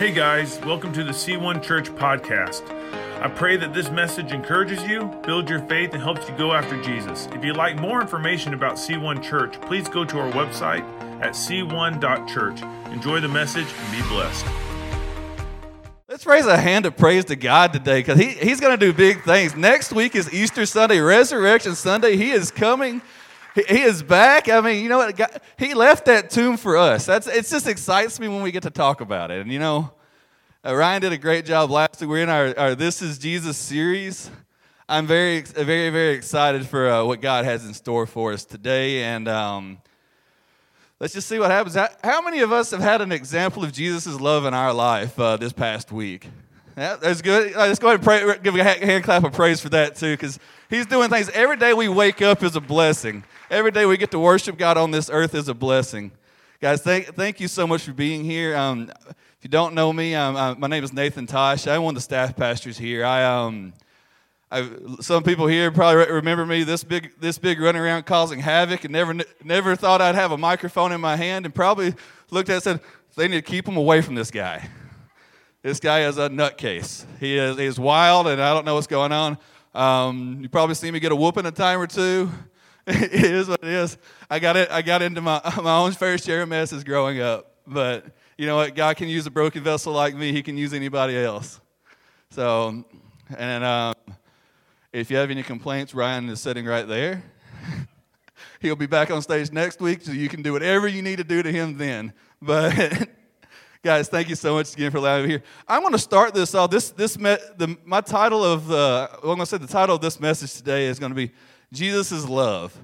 Hey guys, welcome to the C1 Church podcast. I pray that this message encourages you, builds your faith, and helps you go after Jesus. If you'd like more information about C1 Church, please go to our website at c1.church. Enjoy the message and be blessed. Let's raise a hand of praise to God today because he, He's going to do big things. Next week is Easter Sunday, Resurrection Sunday. He is coming. He, is back. I mean, you know what? God, he left that tomb for us. That's it. Just excites me when we get to talk about it. And you know, uh, Ryan did a great job last week. We're in our, our This Is Jesus series. I'm very, very, very excited for uh, what God has in store for us today. And um, let's just see what happens. How, how, many of us have had an example of Jesus' love in our life uh, this past week? Yeah, that's good. Uh, let's go ahead and pray, give a hand clap of praise for that too, because He's doing things. Every day we wake up is a blessing. Every day we get to worship God on this earth is a blessing. Guys, thank, thank you so much for being here. Um, if you don't know me, um, uh, my name is Nathan Tosh. I'm one of the staff pastors here. I, um, I, some people here probably remember me this big, this big running around causing havoc, and never, never thought I'd have a microphone in my hand, and probably looked at it and said, "They need to keep him away from this guy. This guy is a nutcase. He is, he is wild, and I don't know what's going on. Um, you probably see me get a whooping a time or two. it is what it is. I got it. I got into my my own fair share of messes growing up, but you know what? God can use a broken vessel like me. He can use anybody else. So, and um, if you have any complaints, Ryan is sitting right there. He'll be back on stage next week, so you can do whatever you need to do to him then. But guys, thank you so much again for allowing me here. I'm going to start this off. This this me, the, my title of the well, I'm going to say the title of this message today is going to be Jesus is love.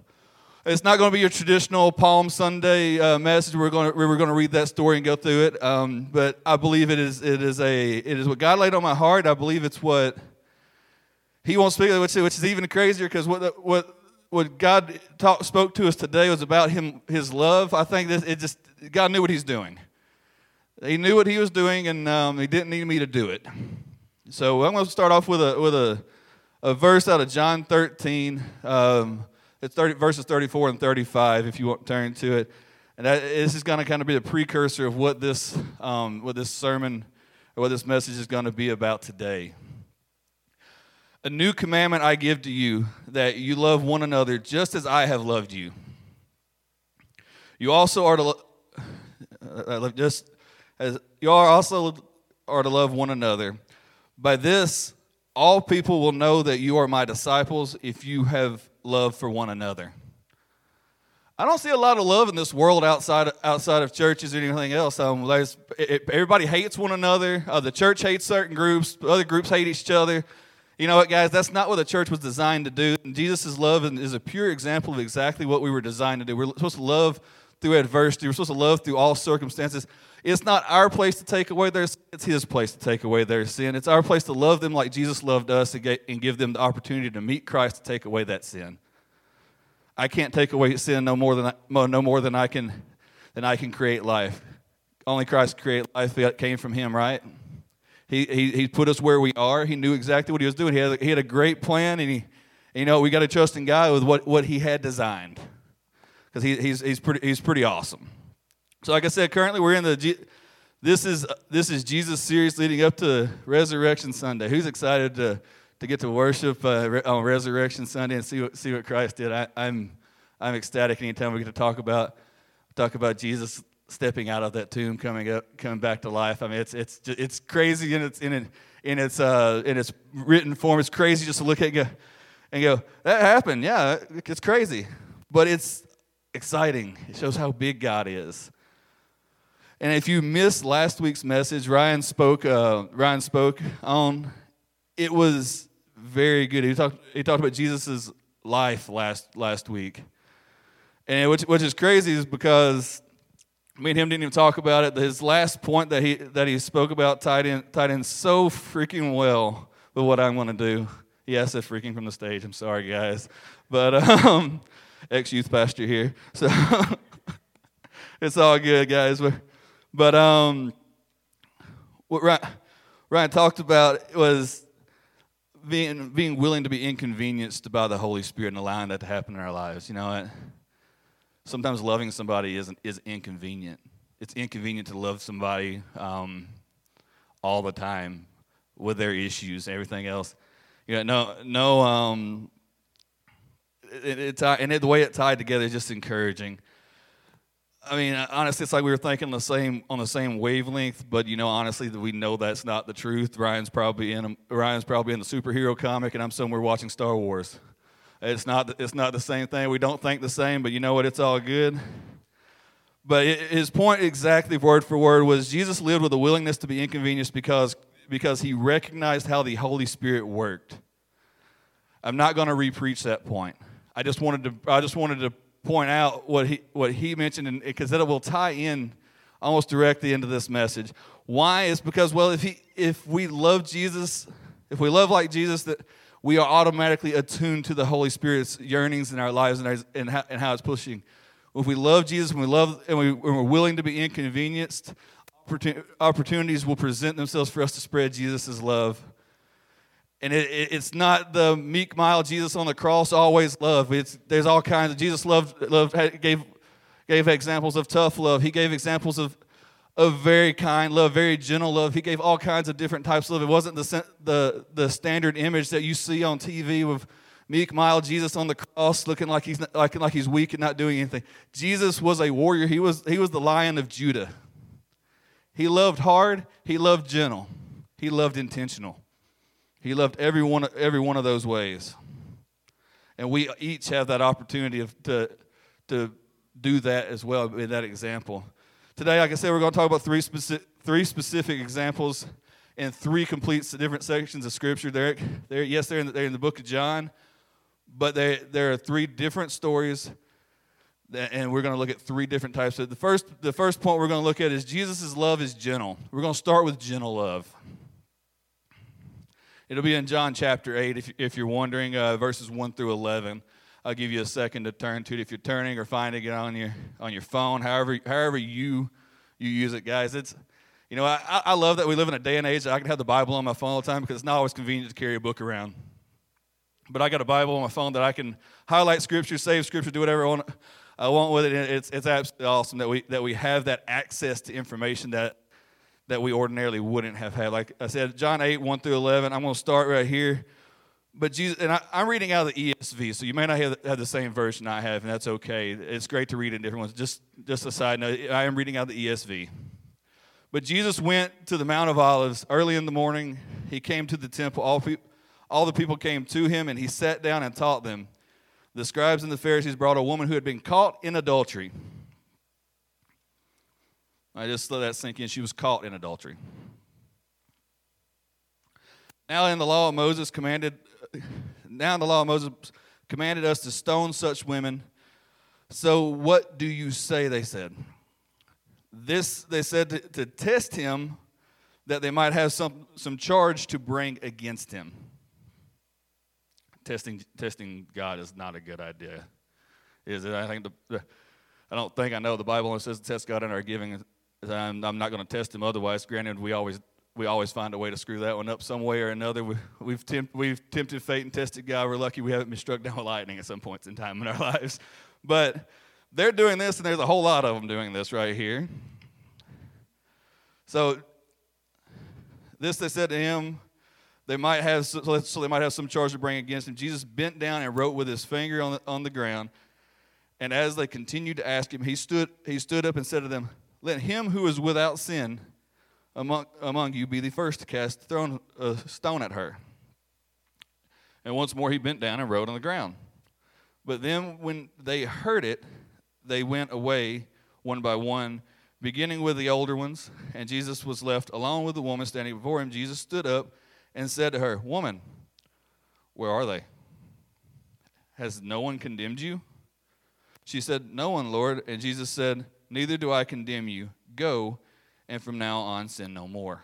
It's not going to be your traditional Palm Sunday uh, message. We're going to we're going to read that story and go through it. Um, but I believe it is it is a it is what God laid on my heart. I believe it's what He to speak, which, which is even crazier because what what what God talk, spoke to us today was about Him His love. I think that it just God knew what He's doing. He knew what He was doing, and um, He didn't need me to do it. So I'm going to start off with a with a, a verse out of John 13. Um, it's 30, verses 34 and 35, if you want to turn to it. And that, this is going to kind of be the precursor of what this, um, what this sermon or what this message is going to be about today. A new commandment I give to you that you love one another just as I have loved you. You also are to lo- uh, just as you are also are to love one another. By this, all people will know that you are my disciples if you have love for one another. I don't see a lot of love in this world outside outside of churches or anything else. Um, it, it, everybody hates one another. Uh, the church hates certain groups. Other groups hate each other. You know what, guys? That's not what the church was designed to do. Jesus' love is a pure example of exactly what we were designed to do. We're supposed to love through adversity. We're supposed to love through all circumstances. It's not our place to take away their sin, it's His place to take away their sin. It's our place to love them like Jesus loved us and give them the opportunity to meet Christ to take away that sin. I can't take away sin no more than I, no more than I can than I can create life. Only Christ create life that came from Him, right? He, he, he put us where we are. He knew exactly what he was doing. He had, he had a great plan, and he, you know, we got to trust in God with what, what he had designed because he, he's, he's, pretty, he's pretty awesome. So, like I said, currently we're in the this is this is Jesus series leading up to Resurrection Sunday. Who's excited to to get to worship uh, on Resurrection Sunday and see what see what Christ did? I, am I'm, I'm ecstatic anytime we get to talk about talk about Jesus stepping out of that tomb, coming up, coming back to life. I mean, it's it's it's crazy in its in it, in its uh, in its written form. It's crazy just to look at it and go, that happened. Yeah, it's crazy, but it's exciting. It shows how big God is. And if you missed last week's message, Ryan spoke. Uh, Ryan spoke on. It was very good. He talked. He talked about Jesus' life last last week, and which which is crazy is because me and him didn't even talk about it. His last point that he that he spoke about tied in tied in so freaking well with what I'm going to do. Yes, I said freaking from the stage. I'm sorry, guys, but um, ex youth pastor here, so it's all good, guys. We're, but um, what Ryan, Ryan talked about was being being willing to be inconvenienced by the Holy Spirit and allowing that to happen in our lives. You know, sometimes loving somebody isn't is inconvenient. It's inconvenient to love somebody. Um, all the time with their issues and everything else. You know, no, no, um, it, it, and it, the way it tied together is just encouraging. I mean, honestly, it's like we were thinking the same on the same wavelength, but you know, honestly, we know that's not the truth. Ryan's probably in Ryan's probably in the superhero comic, and I'm somewhere watching Star Wars. It's not it's not the same thing. We don't think the same, but you know what? It's all good. But his point, exactly word for word, was Jesus lived with a willingness to be inconvenienced because because he recognized how the Holy Spirit worked. I'm not going to repreach that point. I just wanted to I just wanted to point out what he, what he mentioned, because that will tie in almost directly into this message. Why? Is because, well, if, he, if we love Jesus, if we love like Jesus, that we are automatically attuned to the Holy Spirit's yearnings in our lives and, our, and, how, and how it's pushing. If we love Jesus and we love and, we, and we're willing to be inconvenienced, opportunities will present themselves for us to spread Jesus' love and it, it, it's not the meek, mild Jesus on the cross always love. It's, there's all kinds of Jesus loved, loved gave, gave examples of tough love. He gave examples of, of very kind love, very gentle love. He gave all kinds of different types of love. It wasn't the, the, the standard image that you see on TV with meek, mild Jesus on the cross looking like he's, like, like he's weak and not doing anything. Jesus was a warrior. He was, he was the lion of Judah. He loved hard. He loved gentle. He loved intentional. He loved every one, every one of those ways. And we each have that opportunity of, to, to do that as well, in that example. Today, like I said, we're going to talk about three, specific, three specific examples in three complete different sections of Scripture. They're, they're, yes, they're in, the, they're in the book of John, but they, there are three different stories, that, and we're going to look at three different types. Of, the, first, the first point we're going to look at is Jesus' love is gentle. We're going to start with gentle love. It'll be in John chapter 8 if, if you're wondering, uh, verses 1 through 11. I'll give you a second to turn to it if you're turning or finding it on your, on your phone, however, however you, you use it, guys. It's, you know, I, I love that we live in a day and age that I can have the Bible on my phone all the time because it's not always convenient to carry a book around. But I got a Bible on my phone that I can highlight Scripture, save Scripture, do whatever I want, I want with it. It's, it's absolutely awesome that we, that we have that access to information that that we ordinarily wouldn't have had. Like I said, John 8, 1 through 11, I'm going to start right here. But Jesus, and I, am reading out of the ESV, so you may not have, have, the same version I have, and that's okay. It's great to read in different ones. Just, just a side note, I am reading out the ESV. But Jesus went to the Mount of Olives early in the morning. He came to the temple. All, pe- all the people came to him, and he sat down and taught them. The scribes and the Pharisees brought a woman who had been caught in adultery. I just let that sink in. She was caught in adultery. Now in the law of Moses commanded now in the law of Moses commanded us to stone such women. So what do you say? They said. This they said to, to test him that they might have some, some charge to bring against him. Testing testing God is not a good idea. Is it? I think the, I don't think I know the Bible only says to test God in our giving I'm, I'm not going to test him otherwise. Granted, we always we always find a way to screw that one up some way or another. We, we've, tempt, we've tempted fate and tested God. We're lucky we haven't been struck down with lightning at some points in time in our lives. But they're doing this, and there's a whole lot of them doing this right here. So this they said to him, they might have so they might have some charge to bring against him. Jesus bent down and wrote with his finger on the, on the ground. And as they continued to ask him, he stood he stood up and said to them, let him who is without sin among, among you be the first to cast thrown, a stone at her. And once more he bent down and wrote on the ground. But then when they heard it, they went away one by one, beginning with the older ones. And Jesus was left alone with the woman standing before him. Jesus stood up and said to her, Woman, where are they? Has no one condemned you? She said, No one, Lord. And Jesus said, neither do I condemn you. Go, and from now on sin no more.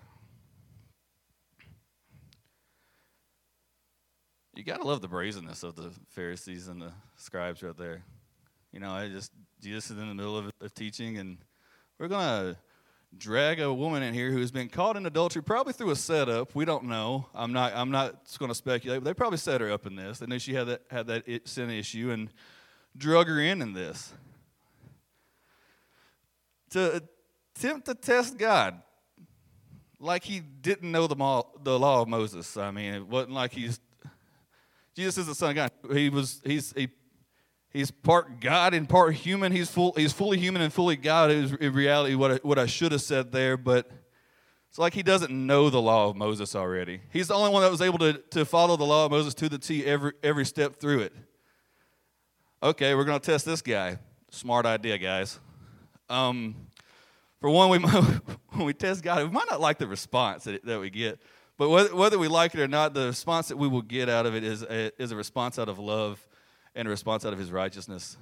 You got to love the brazenness of the Pharisees and the scribes right there. You know, I just, Jesus is in the middle of, of teaching, and we're going to drag a woman in here who's been caught in adultery, probably through a setup. We don't know. I'm not. I'm not going to speculate. But they probably set her up in this. They knew she had that had that sin issue and drug her in in this to attempt to test God. like he didn't know the, law, the law of Moses. I mean, it wasn't like he's Jesus is the Son of God. He was he's he, he's part God and part human. He's full he's fully human and fully God. Is in reality what I, what I should have said there, but it's like he doesn't know the law of Moses already. He's the only one that was able to, to follow the law of Moses to the T every every step through it. Okay, we're going to test this guy. Smart idea, guys. Um, for one, we when we test God, we might not like the response that, that we get, but whether, whether we like it or not, the response that we will get out of it is a, is a response out of love and a response out of His righteousness.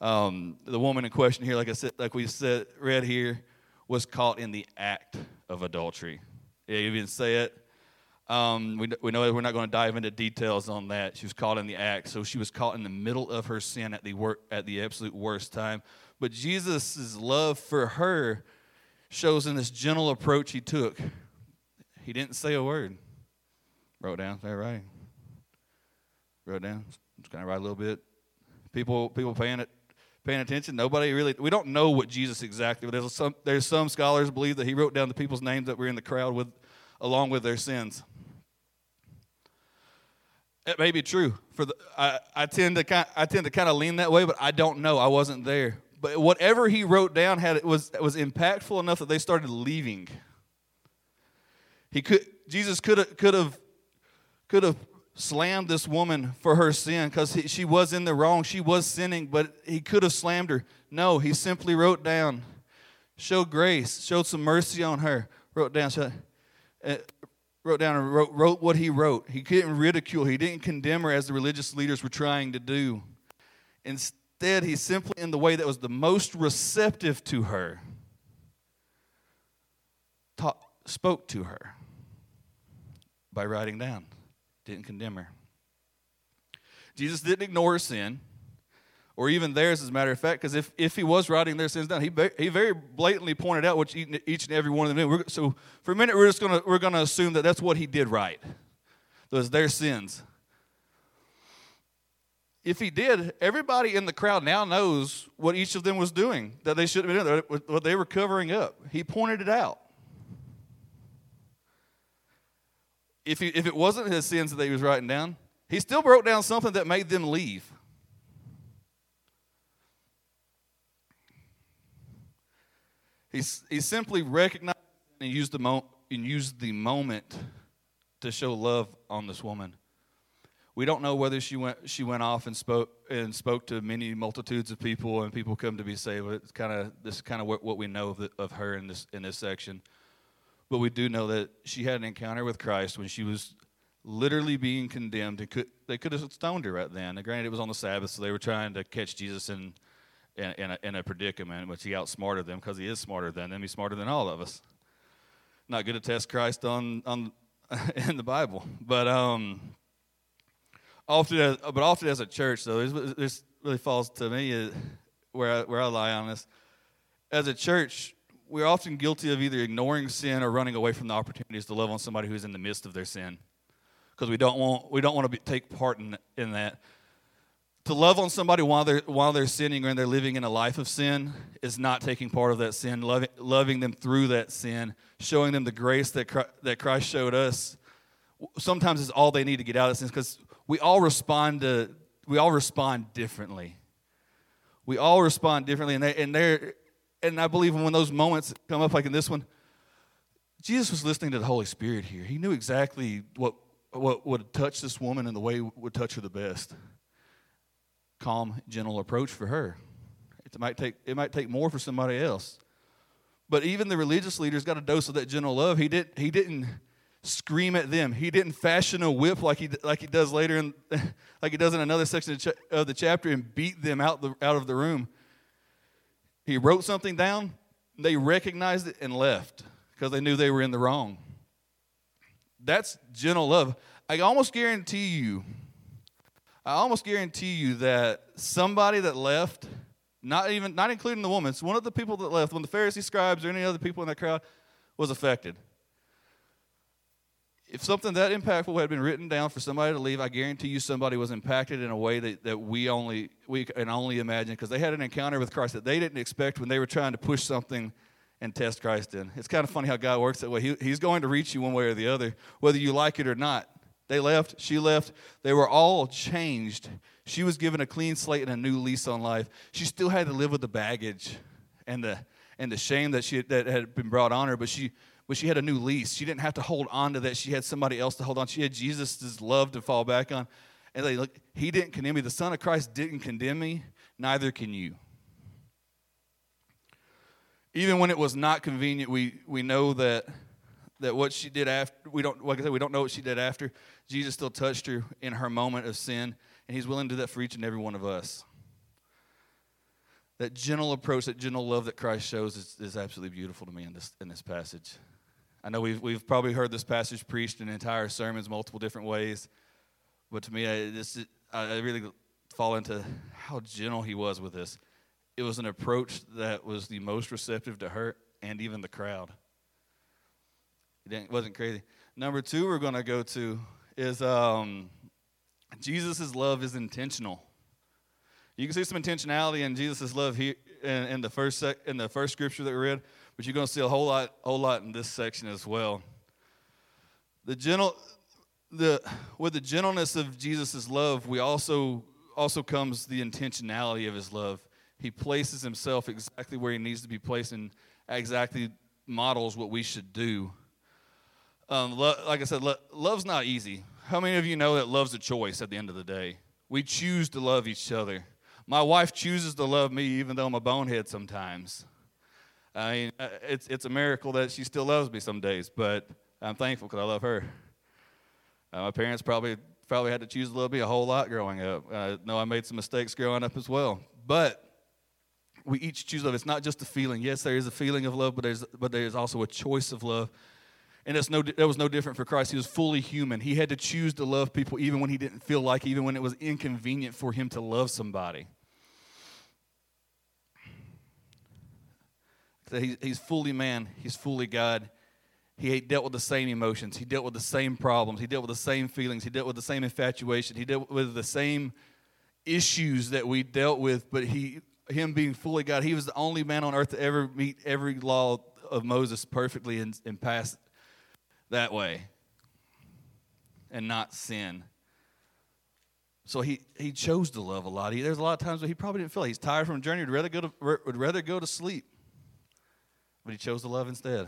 Um, the woman in question here, like I said, like we said, read here, was caught in the act of adultery. Yeah, you didn't say it. Um, we, we know we're not going to dive into details on that. She was caught in the act, so she was caught in the middle of her sin at the wor- at the absolute worst time. But Jesus' love for her shows in this gentle approach he took. He didn't say a word. Wrote down, say right. Wrote down, just of write a little bit. People, people paying it, paying attention. Nobody really. We don't know what Jesus exactly. But there's some. There's some scholars believe that he wrote down the people's names that were in the crowd with, along with their sins. It may be true. For the, I, I tend to kind, I tend to kind of lean that way, but I don't know. I wasn't there but whatever he wrote down had was was impactful enough that they started leaving. He could Jesus could have could have could have slammed this woman for her sin because she was in the wrong. She was sinning, but he could have slammed her. No, he simply wrote down, showed grace, showed some mercy on her. Wrote down, uh, wrote down and wrote, wrote what he wrote. He didn't ridicule. He didn't condemn her as the religious leaders were trying to do. Instead, Instead, he simply, in the way that was the most receptive to her, taught, spoke to her by writing down, didn't condemn her. Jesus didn't ignore her sin, or even theirs, as a matter of fact, because if, if he was writing their sins down, he, he very blatantly pointed out what each and every one of them did. So for a minute, we're just going to we're gonna assume that that's what he did right. Those their sins if he did, everybody in the crowd now knows what each of them was doing that they should have been doing, what they were covering up. He pointed it out. If, he, if it wasn't his sins that he was writing down, he still wrote down something that made them leave. He, he simply recognized and used the, mo- and used the moment to show love on this woman. We don't know whether she went she went off and spoke and spoke to many multitudes of people and people come to be saved. It's kind of this is kind of what, what we know of, the, of her in this in this section. But we do know that she had an encounter with Christ when she was literally being condemned. They could, they could have stoned her right then. And granted, it was on the Sabbath, so they were trying to catch Jesus in, in, in, a, in a predicament, which he outsmarted them because he is smarter than them. He's smarter than all of us. Not good to test Christ on, on in the Bible. But um, often, as, but often as a church, though, this, this really falls to me uh, where I, where I lie on this. As a church, we're often guilty of either ignoring sin or running away from the opportunities to love on somebody who's in the midst of their sin, because we don't want we don't want to be, take part in in that. To love on somebody while they're while they're sinning or they're living in a life of sin is not taking part of that sin. Loving loving them through that sin, showing them the grace that Christ, that Christ showed us. Sometimes is all they need to get out of sin because we all respond to we all respond differently. We all respond differently, and they, and there, and I believe when those moments come up, like in this one, Jesus was listening to the Holy Spirit here. He knew exactly what what would touch this woman and the way would touch her the best. Calm, gentle approach for her. It might take it might take more for somebody else. But even the religious leaders got a dose of that gentle love. He did he didn't scream at them. He didn't fashion a whip like he like he does later in like he does in another section of, cha- of the chapter and beat them out the out of the room. He wrote something down. They recognized it and left because they knew they were in the wrong. That's gentle love. I almost guarantee you. I almost guarantee you that somebody that left, not even not including the woman, it's one of the people that left, when the Pharisee scribes or any other people in that crowd was affected if something that impactful had been written down for somebody to leave, I guarantee you somebody was impacted in a way that, that we only we can only imagine because they had an encounter with Christ that they didn't expect when they were trying to push something and test Christ in. It's kind of funny how God works that way. He, he's going to reach you one way or the other, whether you like it or not. They left, she left. They were all changed. She was given a clean slate and a new lease on life. She still had to live with the baggage and the and the shame that she that had been brought on her, but she but she had a new lease. She didn't have to hold on to that. She had somebody else to hold on. She had Jesus' love to fall back on. And they look, he didn't condemn me. The Son of Christ didn't condemn me. Neither can you. Even when it was not convenient, we, we know that that what she did after we don't like I said, we don't know what she did after. Jesus still touched her in her moment of sin, and he's willing to do that for each and every one of us. That gentle approach, that gentle love that Christ shows is, is absolutely beautiful to me in this in this passage. I know we've we've probably heard this passage preached in entire sermons multiple different ways, but to me, I, this, I really fall into how gentle he was with this. It was an approach that was the most receptive to her and even the crowd. It wasn't crazy. Number two, we're going to go to is um, Jesus' love is intentional. You can see some intentionality in Jesus' love here in, in the first sec, in the first scripture that we read, but you're going to see a whole lot, whole lot in this section as well. The gentle, the with the gentleness of Jesus' love, we also also comes the intentionality of his love. He places himself exactly where he needs to be placed and exactly models what we should do. Um, lo- like I said, lo- love's not easy. How many of you know that love's a choice at the end of the day? We choose to love each other. My wife chooses to love me even though I'm a bonehead sometimes. I mean, uh, it's, it's a miracle that she still loves me some days, but I'm thankful because I love her. Uh, my parents probably probably had to choose to love me a whole lot growing up. I know I made some mistakes growing up as well, but we each choose love. It's not just a feeling. Yes, there is a feeling of love, but there's but there's also a choice of love and it's no, that was no different for Christ. He was fully human. He had to choose to love people even when he didn't feel like, even when it was inconvenient for him to love somebody. He's fully man, he's fully God. He dealt with the same emotions, he dealt with the same problems, he dealt with the same feelings, he dealt with the same infatuation, he dealt with the same issues that we dealt with, but he him being fully God, he was the only man on earth to ever meet every law of Moses perfectly and, and pass that way and not sin. So he, he chose to love a lot. He, there's a lot of times where he probably didn't feel like he's tired from a journey. Would rather go to would rather go to sleep, but he chose to love instead.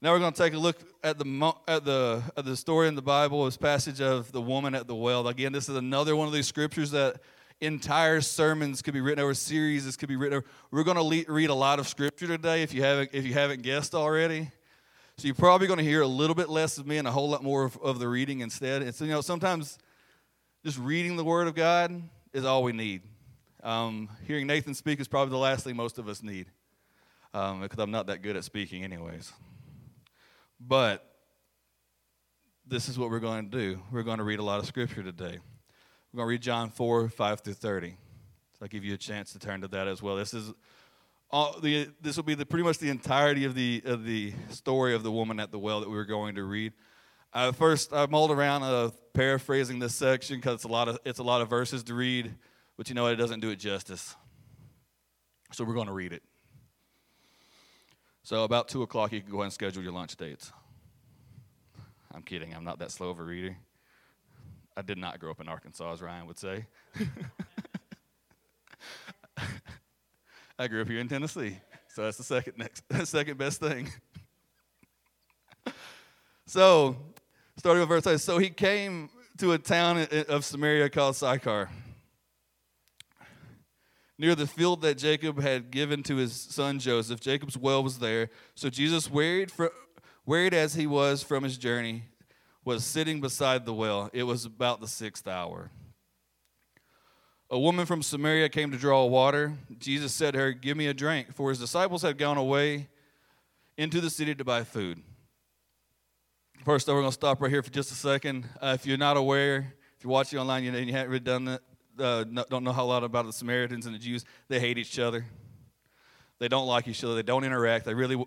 Now we're going to take a look at the at the at the story in the Bible, this passage of the woman at the well. Again, this is another one of these scriptures that entire sermons could be written over, series this could be written over. We're going to le- read a lot of scripture today. If you haven't if you haven't guessed already, so you're probably going to hear a little bit less of me and a whole lot more of, of the reading instead. And so, you know, sometimes just reading the Word of God is all we need. Um, hearing Nathan speak is probably the last thing most of us need um, because I'm not that good at speaking, anyways. But this is what we're going to do. We're going to read a lot of Scripture today. We're going to read John 4 5 through 30. So I'll give you a chance to turn to that as well. This is all the, this will be the, pretty much the entirety of the, of the story of the woman at the well that we were going to read. Uh, first, I mulled around uh, paraphrasing this section because it's a lot of it's a lot of verses to read, but you know it doesn't do it justice. So we're going to read it. So about two o'clock, you can go ahead and schedule your lunch dates. I'm kidding. I'm not that slow of a reader. I did not grow up in Arkansas, as Ryan would say. I grew up here in Tennessee, so that's the second next, second best thing. so, starting with verse 8. So he came to a town of Samaria called Sychar, near the field that Jacob had given to his son Joseph. Jacob's well was there. So Jesus, wearied, for, wearied as he was from his journey, was sitting beside the well. It was about the sixth hour. A woman from Samaria came to draw water. Jesus said to her, Give me a drink, for his disciples had gone away into the city to buy food. First, though, we're going to stop right here for just a second. Uh, if you're not aware, if you're watching online and you haven't really done that, uh, don't know how a lot about the Samaritans and the Jews, they hate each other. They don't like each other. They don't interact. They really,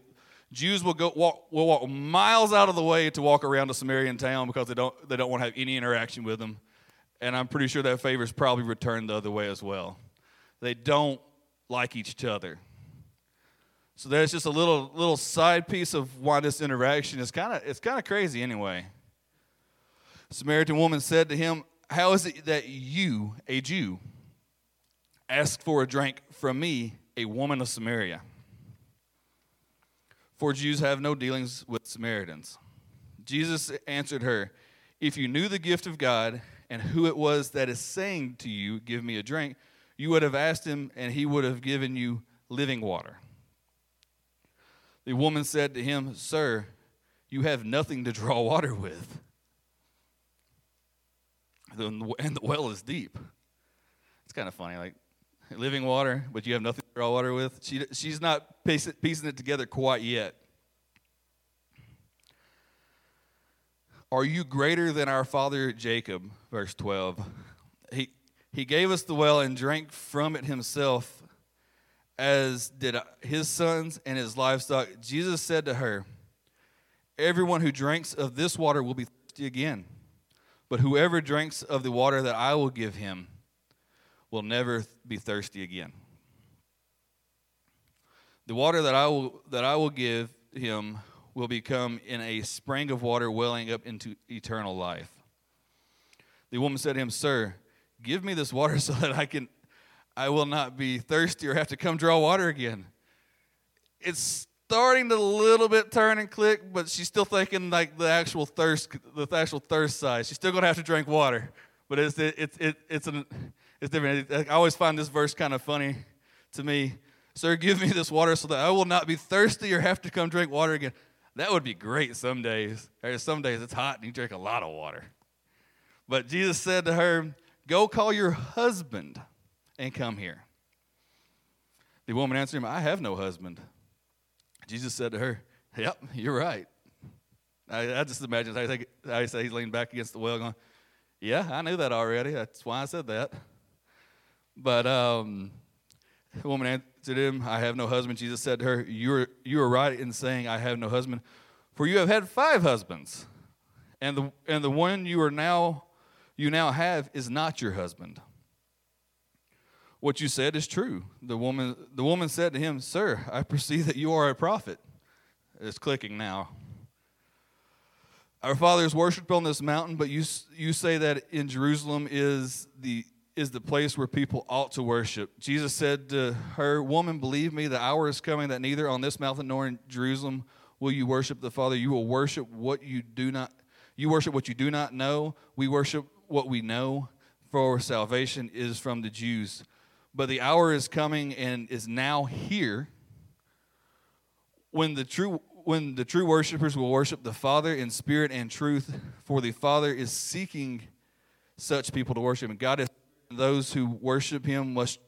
Jews will go walk, will walk miles out of the way to walk around a Samaritan town because they don't, they don't want to have any interaction with them and I'm pretty sure that favor is probably returned the other way as well. They don't like each other. So that's just a little little side piece of why this interaction is kind of it's kind of crazy anyway. Samaritan woman said to him, "How is it that you, a Jew, ask for a drink from me, a woman of Samaria?" For Jews have no dealings with Samaritans. Jesus answered her, If you knew the gift of God and who it was that is saying to you, Give me a drink, you would have asked him, and he would have given you living water. The woman said to him, Sir, you have nothing to draw water with, and the well is deep. It's kind of funny, like living water, but you have nothing to draw water with. She, she's not piecing it together quite yet. Are you greater than our father Jacob? Verse 12. He, he gave us the well and drank from it himself, as did uh, his sons and his livestock. Jesus said to her, Everyone who drinks of this water will be thirsty again, but whoever drinks of the water that I will give him will never be thirsty again. The water that I will, that I will give him will become in a spring of water welling up into eternal life. The woman said to him, Sir, give me this water so that I can I will not be thirsty or have to come draw water again. It's starting to a little bit turn and click, but she's still thinking like the actual thirst, the actual thirst side. She's still gonna have to drink water, but it's it, it, it it's an it's different. I always find this verse kind of funny to me. Sir, give me this water so that I will not be thirsty or have to come drink water again. That would be great some days. Or some days it's hot and you drink a lot of water. But Jesus said to her, Go call your husband and come here. The woman answered him, I have no husband. Jesus said to her, Yep, you're right. I, I just imagine I, think, I say he's leaning back against the well going, Yeah, I knew that already. That's why I said that. But um, the woman answered him, I have no husband. Jesus said to her, you are, you are right in saying, I have no husband, for you have had five husbands, and the, and the one you are now you now have is not your husband. What you said is true. The woman, the woman said to him, Sir, I perceive that you are a prophet. It's clicking now. Our fathers worshipped on this mountain, but you, you say that in Jerusalem is the is the place where people ought to worship. Jesus said to her, Woman, believe me, the hour is coming that neither on this mountain nor in Jerusalem will you worship the Father. You will worship what you do not you worship what you do not know. We worship what we know, for salvation is from the Jews. But the hour is coming and is now here when the true when the true worshipers will worship the Father in spirit and truth, for the Father is seeking such people to worship. And God is those who worship him must,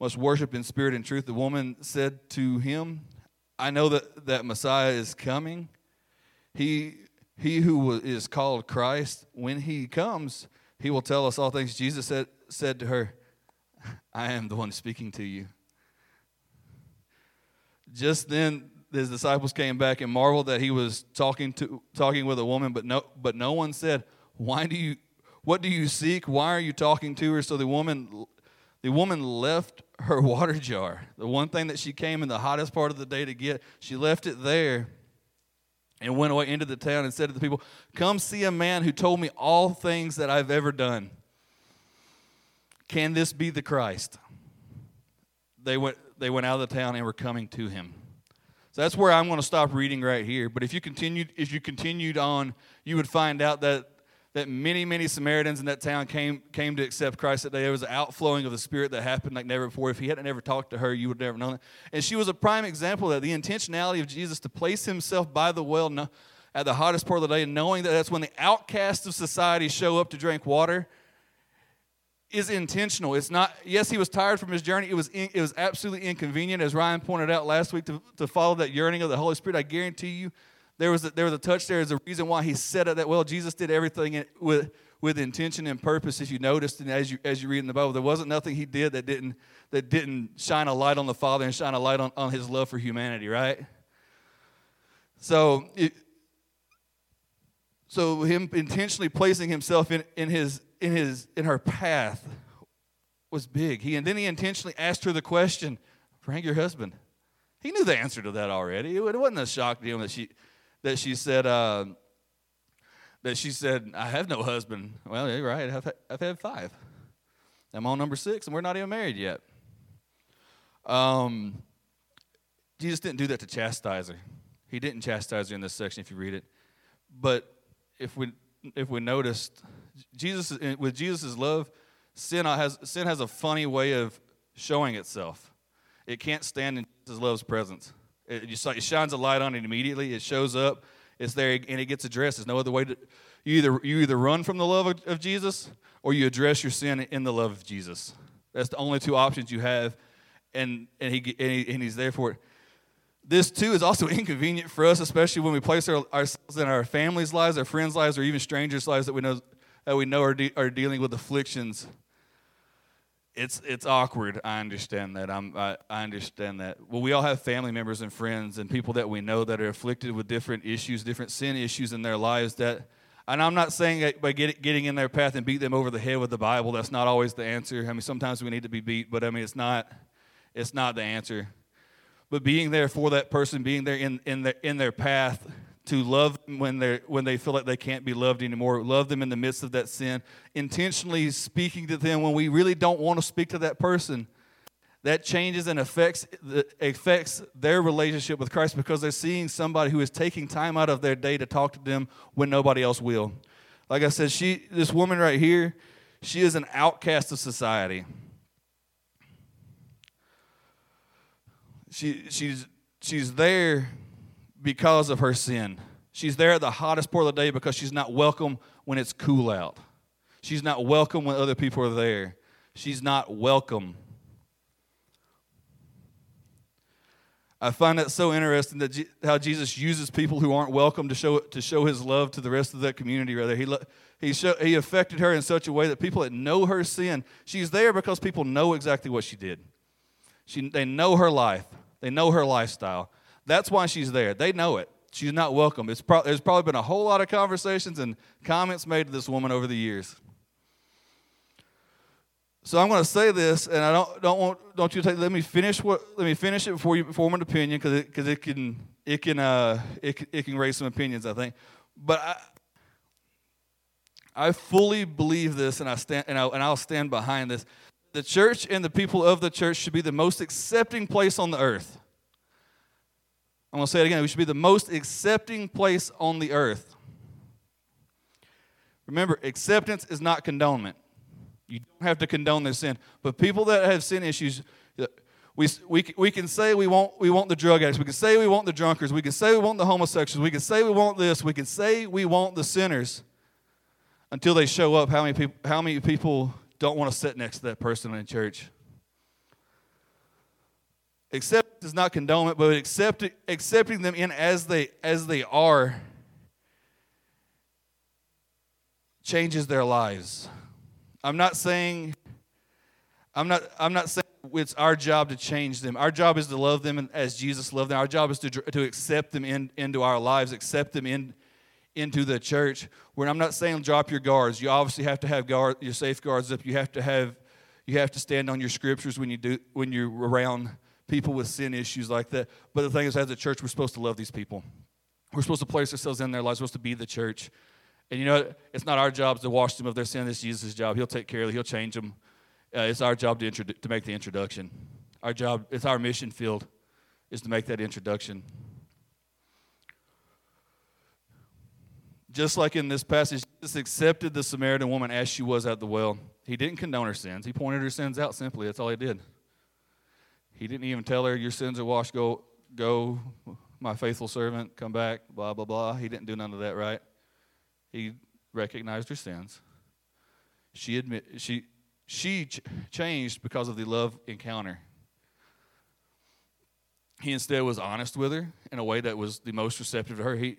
must worship in spirit and truth. The woman said to him, I know that, that Messiah is coming. He, he who is called Christ, when he comes, he will tell us all things. Jesus said, said to her, I am the one speaking to you. Just then, his disciples came back and marveled that he was talking to talking with a woman, but no, but no one said, "Why do you what do you seek? Why are you talking to her? So the woman, the woman left her water jar, the one thing that she came in the hottest part of the day to get. She left it there and went away into the town and said to the people, Come see a man who told me all things that I've ever done. Can this be the Christ? They went, they went out of the town and were coming to him. So that's where I'm going to stop reading right here. But if you continued, if you continued on, you would find out that that many, many Samaritans in that town came, came to accept Christ that day. There was an outflowing of the Spirit that happened like never before. If he hadn't ever talked to her, you would never know that. And she was a prime example that. The intentionality of Jesus to place himself by the well at the hottest part of the day, knowing that that's when the outcasts of society show up to drink water, is intentional. It's not, yes, he was tired from his journey. It was, in, it was absolutely inconvenient, as Ryan pointed out last week, to, to follow that yearning of the Holy Spirit. I guarantee you there was a, there was a touch there. There's a reason why he said it that well. Jesus did everything with with intention and purpose. If you noticed, and as you as you read in the Bible, there wasn't nothing he did that didn't that didn't shine a light on the Father and shine a light on, on his love for humanity. Right. So. It, so him intentionally placing himself in, in his in his in her path was big. He and then he intentionally asked her the question, bring your husband. He knew the answer to that already. It wasn't a shock to him that she, that she said, uh, that she said, I have no husband. Well, you're right. I've, I've had five. I'm on number six, and we're not even married yet. Um, Jesus didn't do that to chastise her. He didn't chastise her in this section if you read it. But if we if we noticed, Jesus with Jesus' love, sin has sin has a funny way of showing itself. It can't stand in Jesus' love's presence. It it shines a light on it immediately. It shows up. It's there and it gets addressed. There's no other way to. You either you either run from the love of, of Jesus or you address your sin in the love of Jesus. That's the only two options you have, and and he and, he, and he's there for it. This too is also inconvenient for us, especially when we place our, ourselves in our families' lives, our friends' lives, or even strangers' lives that we know that we know are, de- are dealing with afflictions. It's it's awkward. I understand that. I'm I, I understand that. Well, we all have family members and friends and people that we know that are afflicted with different issues, different sin issues in their lives that and I'm not saying that by get, getting in their path and beat them over the head with the Bible, that's not always the answer. I mean, sometimes we need to be beat, but I mean, it's not, it's not the answer. But being there for that person, being there in, in, their, in their path to love them when, they when they feel like they can't be loved anymore, love them in the midst of that sin, intentionally speaking to them when we really don't want to speak to that person that changes and affects affects their relationship with Christ because they're seeing somebody who is taking time out of their day to talk to them when nobody else will. Like I said, she this woman right here, she is an outcast of society. She she's she's there because of her sin. She's there at the hottest part of the day because she's not welcome when it's cool out. She's not welcome when other people are there. She's not welcome I find that so interesting that how Jesus uses people who aren't welcome to show to show His love to the rest of that community. Rather, He lo- he show, He affected her in such a way that people that know her sin, she's there because people know exactly what she did. She, they know her life, they know her lifestyle. That's why she's there. They know it. She's not welcome. It's pro- there's probably been a whole lot of conversations and comments made to this woman over the years. So I'm going to say this, and I don't don't want don't you take. Let me finish what. Let me finish it before you form an opinion, because it because it can it can uh it it can raise some opinions. I think, but I I fully believe this, and I stand and I and I'll stand behind this. The church and the people of the church should be the most accepting place on the earth. I'm going to say it again. We should be the most accepting place on the earth. Remember, acceptance is not condonement. You don't have to condone their sin. But people that have sin issues, uh, we, we, we can say we want, we want the drug addicts. We can say we want the drunkards. We can say we want the homosexuals. We can say we want this. We can say we want the sinners until they show up. How many people, how many people don't want to sit next to that person in church? Accept is not condone it, but accept, accepting them in as they, as they are changes their lives. I'm not saying I'm not I'm not saying it's our job to change them. Our job is to love them as Jesus loved them. Our job is to, to accept them in, into our lives, accept them in, into the church. Where I'm not saying drop your guards. You obviously have to have guard, your safeguards up. You have to have you have to stand on your scriptures when you do when you're around people with sin issues like that. But the thing is, as a church, we're supposed to love these people. We're supposed to place ourselves in their lives. We're supposed to be the church. And you know, it's not our job to wash them of their sin. It's Jesus' job. He'll take care of them. He'll change them. Uh, it's our job to, introdu- to make the introduction. Our job, it's our mission field, is to make that introduction. Just like in this passage, Jesus accepted the Samaritan woman as she was at the well. He didn't condone her sins. He pointed her sins out simply. That's all he did. He didn't even tell her, Your sins are washed. Go, go, my faithful servant, come back, blah, blah, blah. He didn't do none of that, right? He recognized her sins. She admit she she ch- changed because of the love encounter. He instead was honest with her in a way that was the most receptive to her. He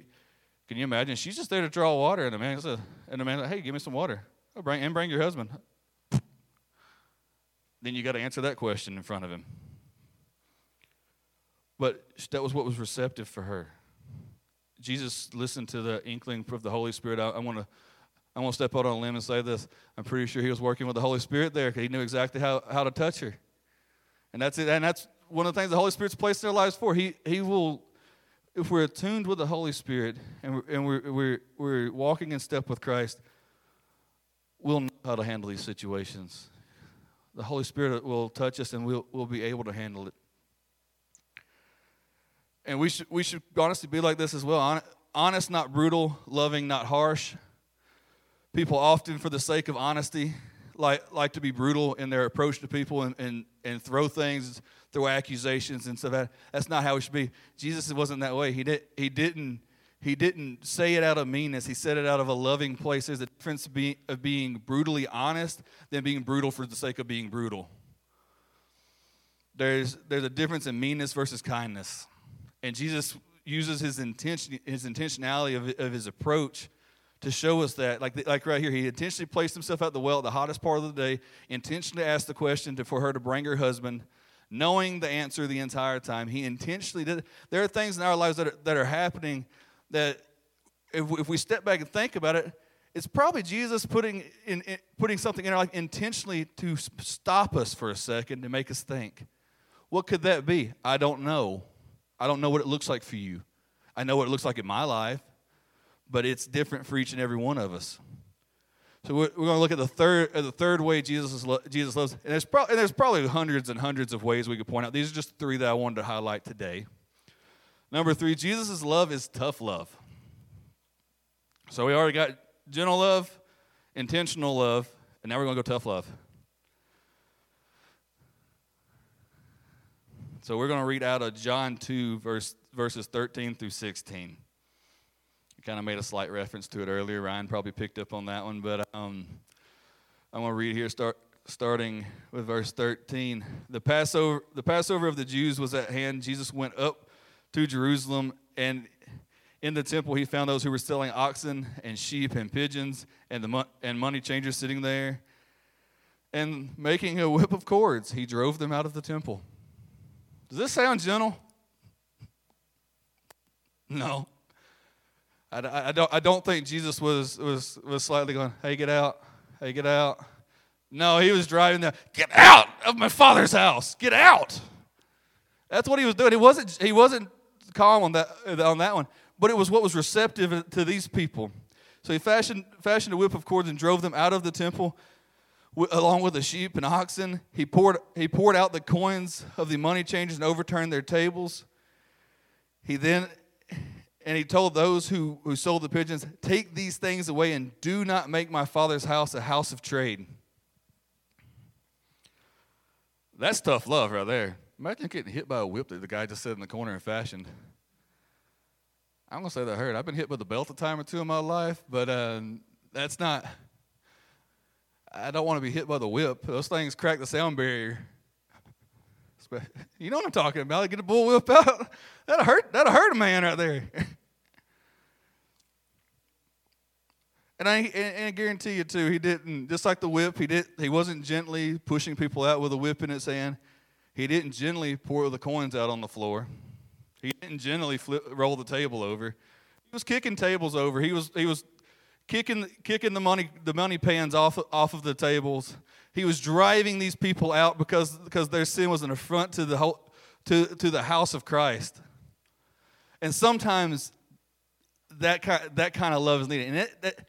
can you imagine? She's just there to draw water, and the man said, and the man said, "Hey, give me some water. Bring and bring your husband." Then you got to answer that question in front of him. But that was what was receptive for her. Jesus listened to the inkling of the Holy Spirit. I, I want to I want to step out on a limb and say this. I'm pretty sure he was working with the Holy Spirit there because he knew exactly how, how to touch her. And that's it. And that's one of the things the Holy Spirit's placed in our lives for. He, he will, if we're attuned with the Holy Spirit and we're, and we're, we're, we're walking in step with Christ, we'll know how to handle these situations. The Holy Spirit will touch us and we'll, we'll be able to handle it. And we should, we should honestly be like this as well honest, not brutal, loving, not harsh. People often, for the sake of honesty, like, like to be brutal in their approach to people and, and, and throw things, throw accusations and stuff. That's not how it should be. Jesus wasn't that way. He, did, he, didn't, he didn't say it out of meanness. He said it out of a loving place. There's a difference of being, of being brutally honest than being brutal for the sake of being brutal. There's, there's a difference in meanness versus kindness. And Jesus uses his intention, his intentionality of, of his approach to show us that, like, like right here, he intentionally placed himself at the well at the hottest part of the day, intentionally asked the question to, for her to bring her husband, knowing the answer the entire time. He intentionally did. There are things in our lives that are, that are happening that, if, if we step back and think about it, it's probably Jesus putting, in, in, putting something in our life intentionally to stop us for a second to make us think. What could that be? I don't know. I don't know what it looks like for you. I know what it looks like in my life, but it's different for each and every one of us. So we're, going to look at the third, the third way Jesus, lo- Jesus loves. And there's, pro- and there's probably hundreds and hundreds of ways we could point out. These are just three that I wanted to highlight today. Number three, Jesus' love is tough love. So we already got gentle love, intentional love, and now we're going to go tough love. So we're going to read out of John 2, verse, verses 13 through 16. Kind of made a slight reference to it earlier. Ryan probably picked up on that one, but um, I'm going to read here, start, starting with verse 13. The Passover, the Passover of the Jews was at hand. Jesus went up to Jerusalem, and in the temple he found those who were selling oxen and sheep and pigeons and, the and money changers sitting there. And making a whip of cords, he drove them out of the temple. Does this sound gentle? No. I, I, don't, I don't think Jesus was, was, was slightly going, hey, get out. Hey, get out. No, he was driving them, get out of my father's house. Get out. That's what he was doing. He wasn't, he wasn't calm on that, on that one, but it was what was receptive to these people. So he fashioned, fashioned a whip of cords and drove them out of the temple along with the sheep and oxen. He poured, he poured out the coins of the money changers and overturned their tables. He then, and he told those who, who sold the pigeons, Take these things away and do not make my father's house a house of trade. That's tough love right there. Imagine getting hit by a whip that the guy just sat in the corner and fashioned. I'm to say that hurt. I've been hit with a belt a time or two in my life, but uh, that's not I don't want to be hit by the whip. Those things crack the sound barrier. You know what I'm talking about. Get a bull whip out. That'll hurt. That'll hurt a man right there. And I, and I guarantee you too, he didn't just like the whip. He did. He wasn't gently pushing people out with a whip in his hand. He didn't gently pour the coins out on the floor. He didn't gently flip, roll the table over. He was kicking tables over. He was he was kicking, kicking the money, the money pans off, off of the tables. He was driving these people out because, because their sin was an affront to the, whole, to, to the house of Christ. And sometimes that kind, that kind of love is needed. And it,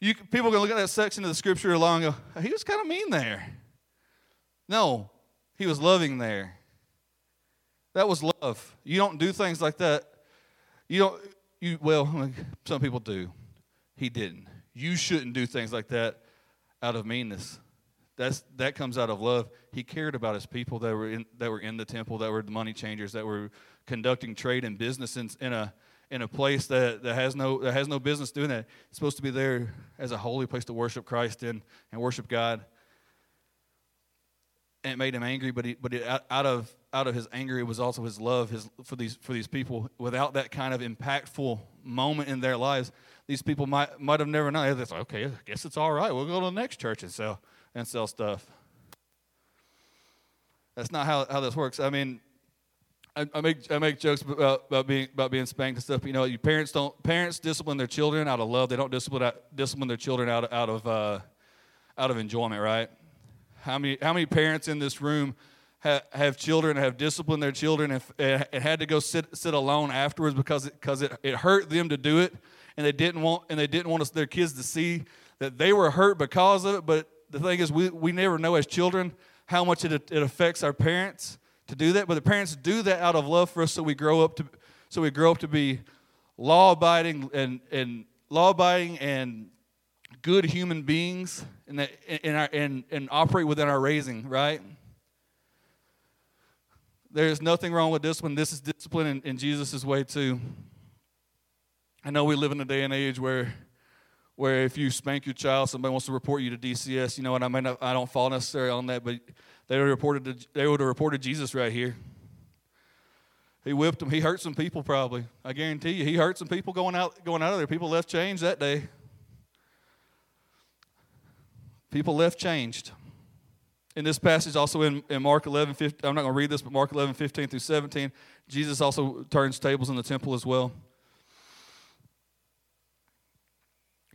you, people are going to look at that section of the scripture along and go, he was kind of mean there. No, he was loving there. That was love. You don't do things like that. You don't, you, well, some people do. He didn't. You shouldn't do things like that out of meanness. That's, that comes out of love. He cared about his people that were in, that were in the temple, that were the money changers, that were conducting trade and business in, in a in a place that, that has no that has no business doing that. It's supposed to be there as a holy place to worship Christ in and worship God. And it made him angry, but he, but it, out of out of his anger, it was also his love his, for these for these people. Without that kind of impactful moment in their lives, these people might might have never known. It's like, okay, I guess it's all right. We'll go to the next church and sell and sell stuff. That's not how, how this works. I mean, I, I make I make jokes about, about being about being spanked and stuff. You know, you parents don't parents discipline their children out of love. They don't discipline discipline their children out out of uh, out of enjoyment, right? How many how many parents in this room have, have children, have disciplined their children, and, and had to go sit, sit alone afterwards because it, cause it, it hurt them to do it, and they didn't want and they didn't want their kids to see that they were hurt because of it. But the thing is, we, we never know as children how much it, it affects our parents to do that. But the parents do that out of love for us, so we grow up to so we grow up to be law abiding and and law abiding and good human beings and that and, our, and and operate within our raising, right? There's nothing wrong with discipline. This is discipline in, in Jesus' way too. I know we live in a day and age where where if you spank your child, somebody wants to report you to DCS. You know what I mean? I don't fall necessarily on that, but they would have reported to, they would have reported Jesus right here. He whipped them. He hurt some people probably. I guarantee you, he hurt some people going out going out of there. People left changed that day. People left changed. In this passage, also in, in Mark 11, 15, I'm not going to read this, but Mark 11, 15 through 17, Jesus also turns tables in the temple as well.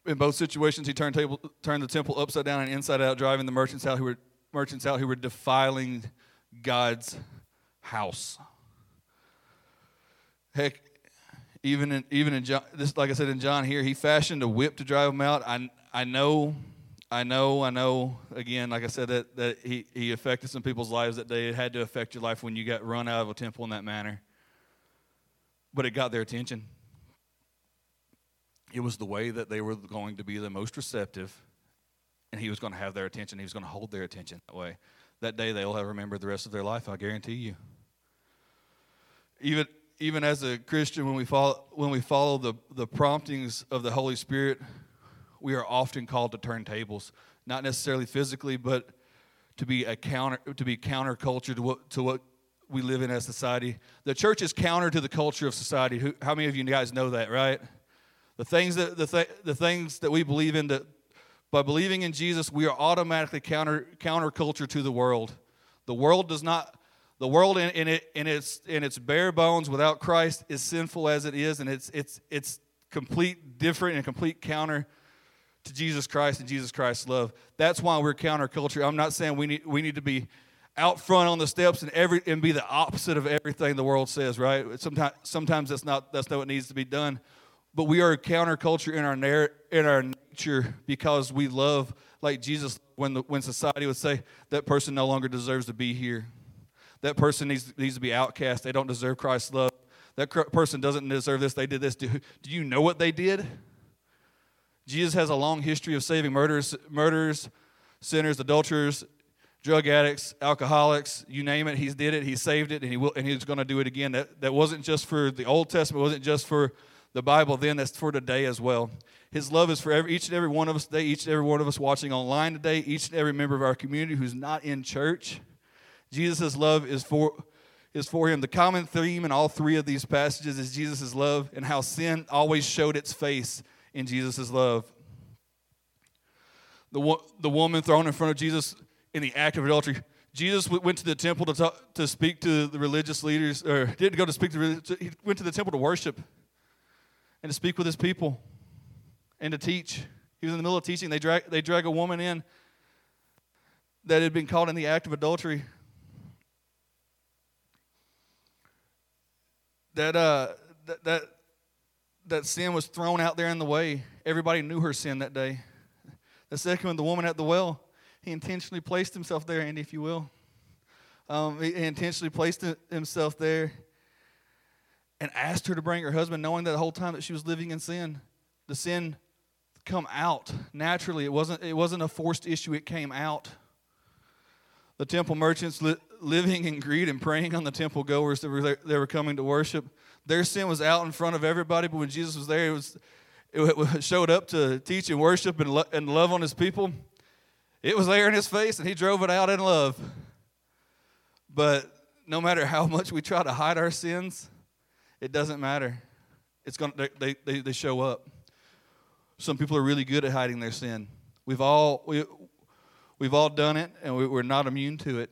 In both situations, he turned, table, turned the temple upside down and inside out, driving the merchants out who were, merchants out who were defiling God's house. Heck, even in, even in John, this, like I said in John here, he fashioned a whip to drive them out. I, I know I know, I know, again, like I said, that, that he, he affected some people's lives that day. It had to affect your life when you got run out of a temple in that manner. But it got their attention. It was the way that they were going to be the most receptive, and he was going to have their attention. He was going to hold their attention that way. That day they'll have remembered the rest of their life, I guarantee you. Even, even as a Christian, when we follow, when we follow the, the promptings of the Holy Spirit, we are often called to turn tables, not necessarily physically, but to be a counter to be counterculture to what to what we live in as society. The church is counter to the culture of society. Who, how many of you guys know that, right? The things that the, th- the things that we believe in that by believing in Jesus, we are automatically counter counterculture to the world. The world does not the world in, in, it in its in its bare bones without Christ is sinful as it is, and it's it's it's complete different and complete counter to Jesus Christ and Jesus Christ's love. That's why we're counterculture. I'm not saying we need we need to be out front on the steps and every and be the opposite of everything the world says, right? Sometimes sometimes that's not that's not what needs to be done. But we are a counterculture in our in our nature because we love like Jesus when the, when society would say that person no longer deserves to be here. That person needs needs to be outcast. They don't deserve Christ's love. That person doesn't deserve this. They did this. Do, do you know what they did? Jesus has a long history of saving murderers, murderers, sinners, adulterers, drug addicts, alcoholics, you name it. He's did it. He saved it, and he will, and he's going to do it again. That that wasn't just for the Old Testament. It wasn't just for the Bible then. That's for today as well. His love is for every, each and every one of us today. Each and every one of us watching online today. Each and every member of our community who's not in church. Jesus' love is for is for him. The common theme in all three of these passages is Jesus' love and how sin always showed its face in Jesus' love. The, the woman thrown in front of Jesus in the act of adultery. Jesus went to the temple to, talk, to speak to the religious leaders, or didn't go to speak to, he went to the temple to worship and to speak with his people and to teach. He was in the middle of teaching. They drag, they drag a woman in that had been caught in the act of adultery. That, uh, that, that that sin was thrown out there in the way. Everybody knew her sin that day. The second one, the woman at the well, he intentionally placed himself there, and if you will, um, he intentionally placed himself there and asked her to bring her husband, knowing that the whole time that she was living in sin, the sin come out naturally. It wasn't. It wasn't a forced issue. It came out. The temple merchants li- living in greed and preying on the temple goers that were there, they were coming to worship their sin was out in front of everybody, but when Jesus was there, it was it showed up to teach and worship and, lo- and love on his people. It was there in his face, and he drove it out in love. But no matter how much we try to hide our sins, it doesn't matter. It's going they, they, they show up. Some people are really good at hiding their sin. We've all we, we've all done it, and we, we're not immune to it.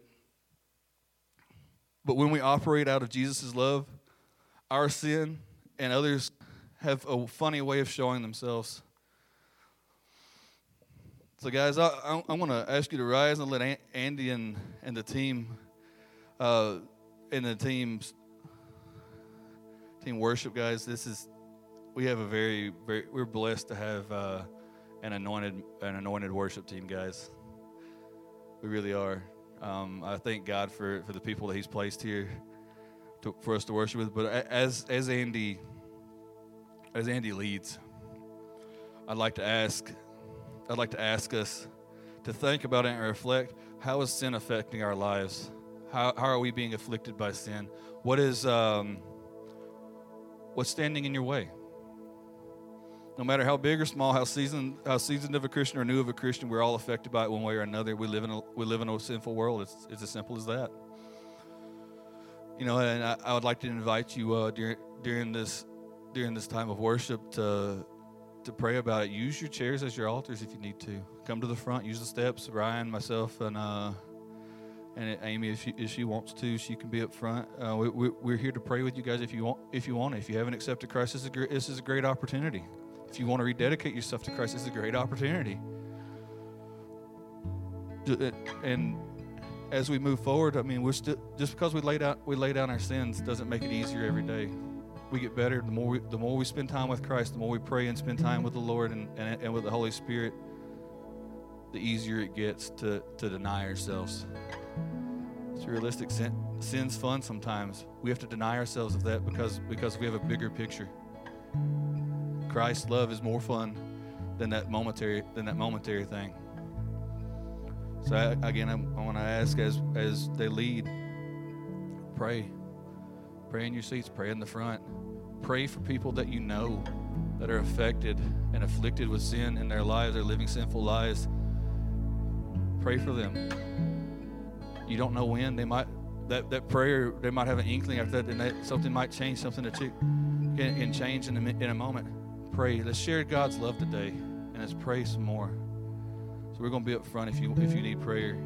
But when we operate out of Jesus' love, our sin and others have a funny way of showing themselves. So, guys, I, I, I want to ask you to rise and let Andy and, and the team Uh, in the teams, team worship guys, this is we have a very very we're blessed to have uh, an anointed an anointed worship team, guys. We really are. Um, I thank God for, for the people that He's placed here to, for us to worship with. But as as Andy as Andy leads, I'd like to ask I'd like to ask us to think about it and reflect how is sin affecting our lives? How, how are we being afflicted by sin? What is um, what's standing in your way? No matter how big or small, how seasoned, how seasoned of a Christian or new of a Christian, we're all affected by it one way or another. We live in a, we live in a sinful world. It's, it's as simple as that. You know, and I, I would like to invite you uh, during during this during this time of worship to to pray about it. Use your chairs as your altars if you need to. Come to the front. Use the steps. Ryan, myself, and uh, and Amy, if she, if she wants to, she can be up front. Uh, we, we, are here to pray with you guys if you want. If you want, to. if you haven't accepted Christ, this is a great, this is a great opportunity. If you want to rededicate yourself to Christ, this is a great opportunity. Uh, and as we move forward, I mean, we're still just because we lay down we lay down our sins doesn't make it easier every day. We get better the more we, the more we spend time with Christ, the more we pray and spend time with the Lord and, and, and with the Holy Spirit, the easier it gets to, to deny ourselves. It's realistic. Sin, sin's fun sometimes. We have to deny ourselves of that because because we have a bigger picture. Christ's love is more fun than that momentary than that momentary thing. So I, again, I'm, I want to ask as as they lead, pray, pray in your seats, pray in the front, pray for people that you know that are affected and afflicted with sin in their lives, they're living sinful lives. Pray for them. You don't know when they might that, that prayer they might have an inkling after that, and that something might change, something that you can, can change in a, in a moment. Pray. Let's share God's love today, and let's pray some more. So we're going to be up front if you if you need prayer.